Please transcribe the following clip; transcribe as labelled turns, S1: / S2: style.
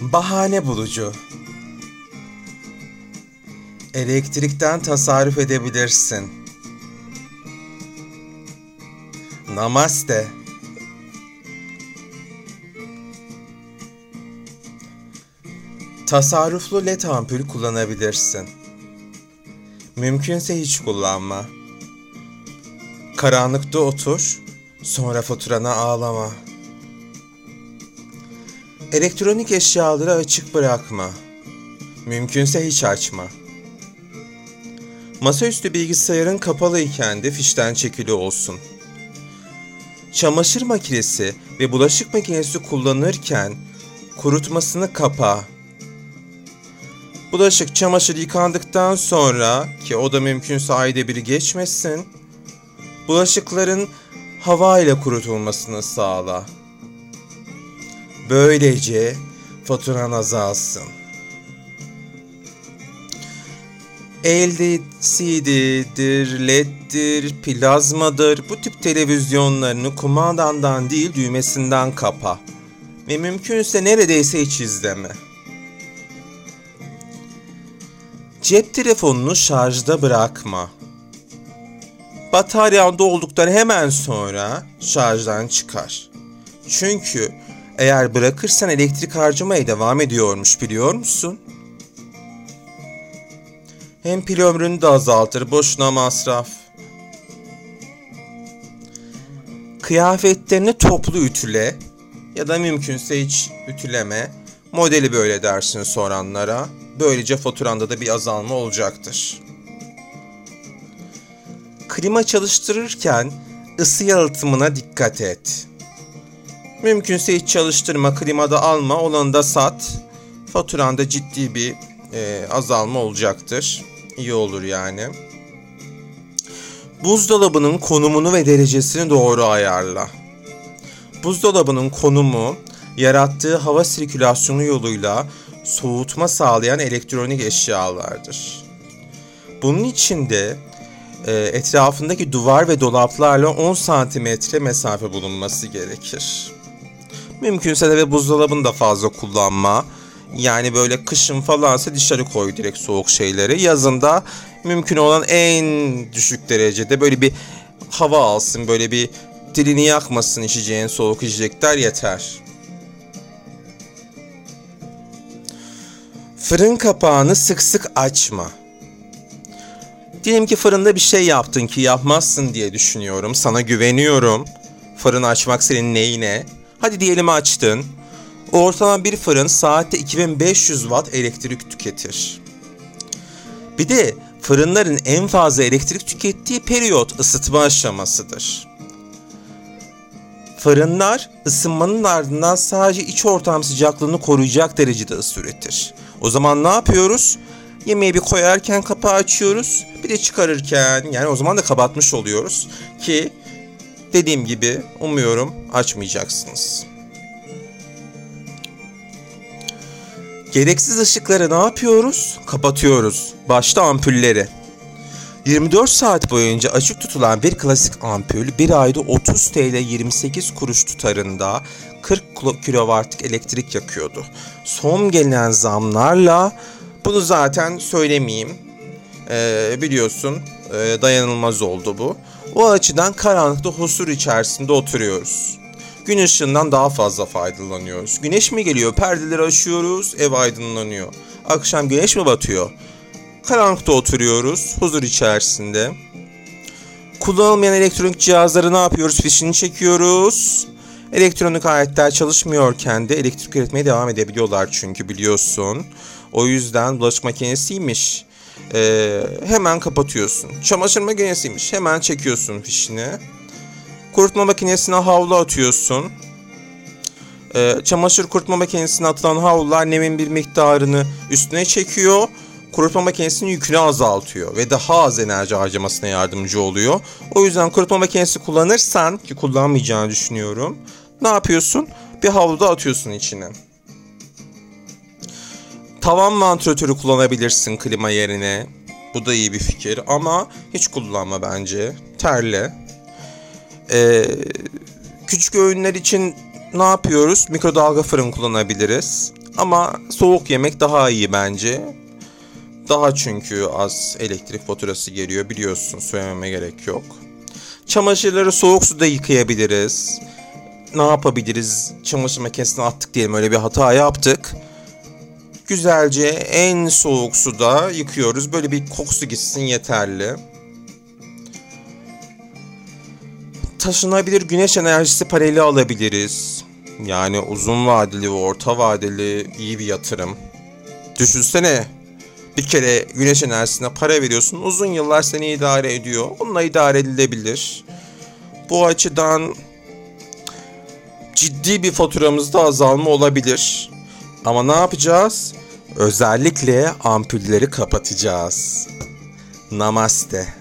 S1: Bahane bulucu. Elektrikten tasarruf edebilirsin. Namaste. Tasarruflu led ampul kullanabilirsin. Mümkünse hiç kullanma. Karanlıkta otur, sonra faturana ağlama. Elektronik eşyaları açık bırakma. Mümkünse hiç açma. Masaüstü bilgisayarın kapalı iken de fişten çekili olsun. Çamaşır makinesi ve bulaşık makinesi kullanırken kurutmasını kapa. Bulaşık çamaşır yıkandıktan sonra ki o da mümkünse ayda bir geçmesin. Bulaşıkların hava ile kurutulmasını sağla. Böylece faturan azalsın. LCD'dir, LED'dir, plazmadır bu tip televizyonlarını kumandandan değil düğmesinden kapa. Ve mümkünse neredeyse hiç izleme. Cep telefonunu şarjda bırakma. Bataryan dolduktan hemen sonra şarjdan çıkar. Çünkü eğer bırakırsan elektrik harcamaya devam ediyormuş biliyor musun? Hem pil ömrünü de azaltır, boşuna masraf. Kıyafetlerini toplu ütüle ya da mümkünse hiç ütüleme. Modeli böyle dersin soranlara. Böylece faturanda da bir azalma olacaktır. Klima çalıştırırken ısı yalıtımına dikkat et. Mümkünse hiç çalıştırma, klimada alma, olanı da sat. Faturanda ciddi bir e, azalma olacaktır. İyi olur yani. Buzdolabının konumunu ve derecesini doğru ayarla. Buzdolabının konumu yarattığı hava sirkülasyonu yoluyla soğutma sağlayan elektronik eşyalardır. Bunun içinde e, etrafındaki duvar ve dolaplarla 10 santimetre mesafe bulunması gerekir. Mümkünse de ve buzdolabını da fazla kullanma. Yani böyle kışın falansa dışarı koy direkt soğuk şeyleri. Yazında mümkün olan en düşük derecede böyle bir hava alsın, böyle bir dilini yakmasın içeceğin soğuk içecekler yeter. Fırın kapağını sık sık açma. Diyelim ki fırında bir şey yaptın ki yapmazsın diye düşünüyorum. Sana güveniyorum. Fırın açmak senin neyine? Hadi diyelim açtın. Ortalama bir fırın saatte 2500 watt elektrik tüketir. Bir de fırınların en fazla elektrik tükettiği periyot ısıtma aşamasıdır. Fırınlar ısınmanın ardından sadece iç ortam sıcaklığını koruyacak derecede ısı üretir. O zaman ne yapıyoruz? Yemeği bir koyarken kapağı açıyoruz. Bir de çıkarırken yani o zaman da kapatmış oluyoruz. Ki dediğim gibi umuyorum açmayacaksınız. Gereksiz ışıkları ne yapıyoruz? Kapatıyoruz. Başta ampulleri. 24 saat boyunca açık tutulan bir klasik ampul bir ayda 30 TL 28 kuruş tutarında 40 kW'lık elektrik yakıyordu. Son gelen zamlarla bunu zaten söylemeyeyim. Ee, biliyorsun e, dayanılmaz oldu bu. O açıdan karanlıkta huzur içerisinde oturuyoruz. Gün ışığından daha fazla faydalanıyoruz. Güneş mi geliyor? Perdeleri açıyoruz, ev aydınlanıyor. Akşam güneş mi batıyor? Karanlıkta oturuyoruz, huzur içerisinde. Kullanılmayan elektronik cihazları ne yapıyoruz? Fişini çekiyoruz. Elektronik aletler çalışmıyorken de elektrik üretmeye devam edebiliyorlar çünkü biliyorsun. O yüzden bulaşık makinesiymiş. Ee, hemen kapatıyorsun. Çamaşır makinesiymiş. Hemen çekiyorsun fişini. Kurutma makinesine havlu atıyorsun. Ee, çamaşır kurutma makinesine atılan havlular nemin bir miktarını üstüne çekiyor. Kurutma makinesinin yükünü azaltıyor ve daha az enerji harcamasına yardımcı oluyor. O yüzden kurutma makinesi kullanırsan ki kullanmayacağını düşünüyorum. Ne yapıyorsun? Bir havlu da atıyorsun içine. Tavan vantilatörü kullanabilirsin klima yerine. Bu da iyi bir fikir ama hiç kullanma bence. Terle. Ee, küçük öğünler için ne yapıyoruz? Mikrodalga fırın kullanabiliriz. Ama soğuk yemek daha iyi bence. Daha çünkü az elektrik faturası geliyor biliyorsun söylememe gerek yok. Çamaşırları soğuk suda yıkayabiliriz. Ne yapabiliriz? Çamaşır makinesine attık diyelim öyle bir hata yaptık. Güzelce en soğuk suda yıkıyoruz. Böyle bir kokusu gitsin yeterli. Taşınabilir güneş enerjisi paneli alabiliriz. Yani uzun vadeli ve orta vadeli iyi bir yatırım. Düşünsene bir kere güneş enerjisine para veriyorsun. Uzun yıllar seni idare ediyor. Onunla idare edilebilir. Bu açıdan ciddi bir faturamızda azalma olabilir. Ama ne yapacağız? Özellikle ampulleri kapatacağız. Namaste.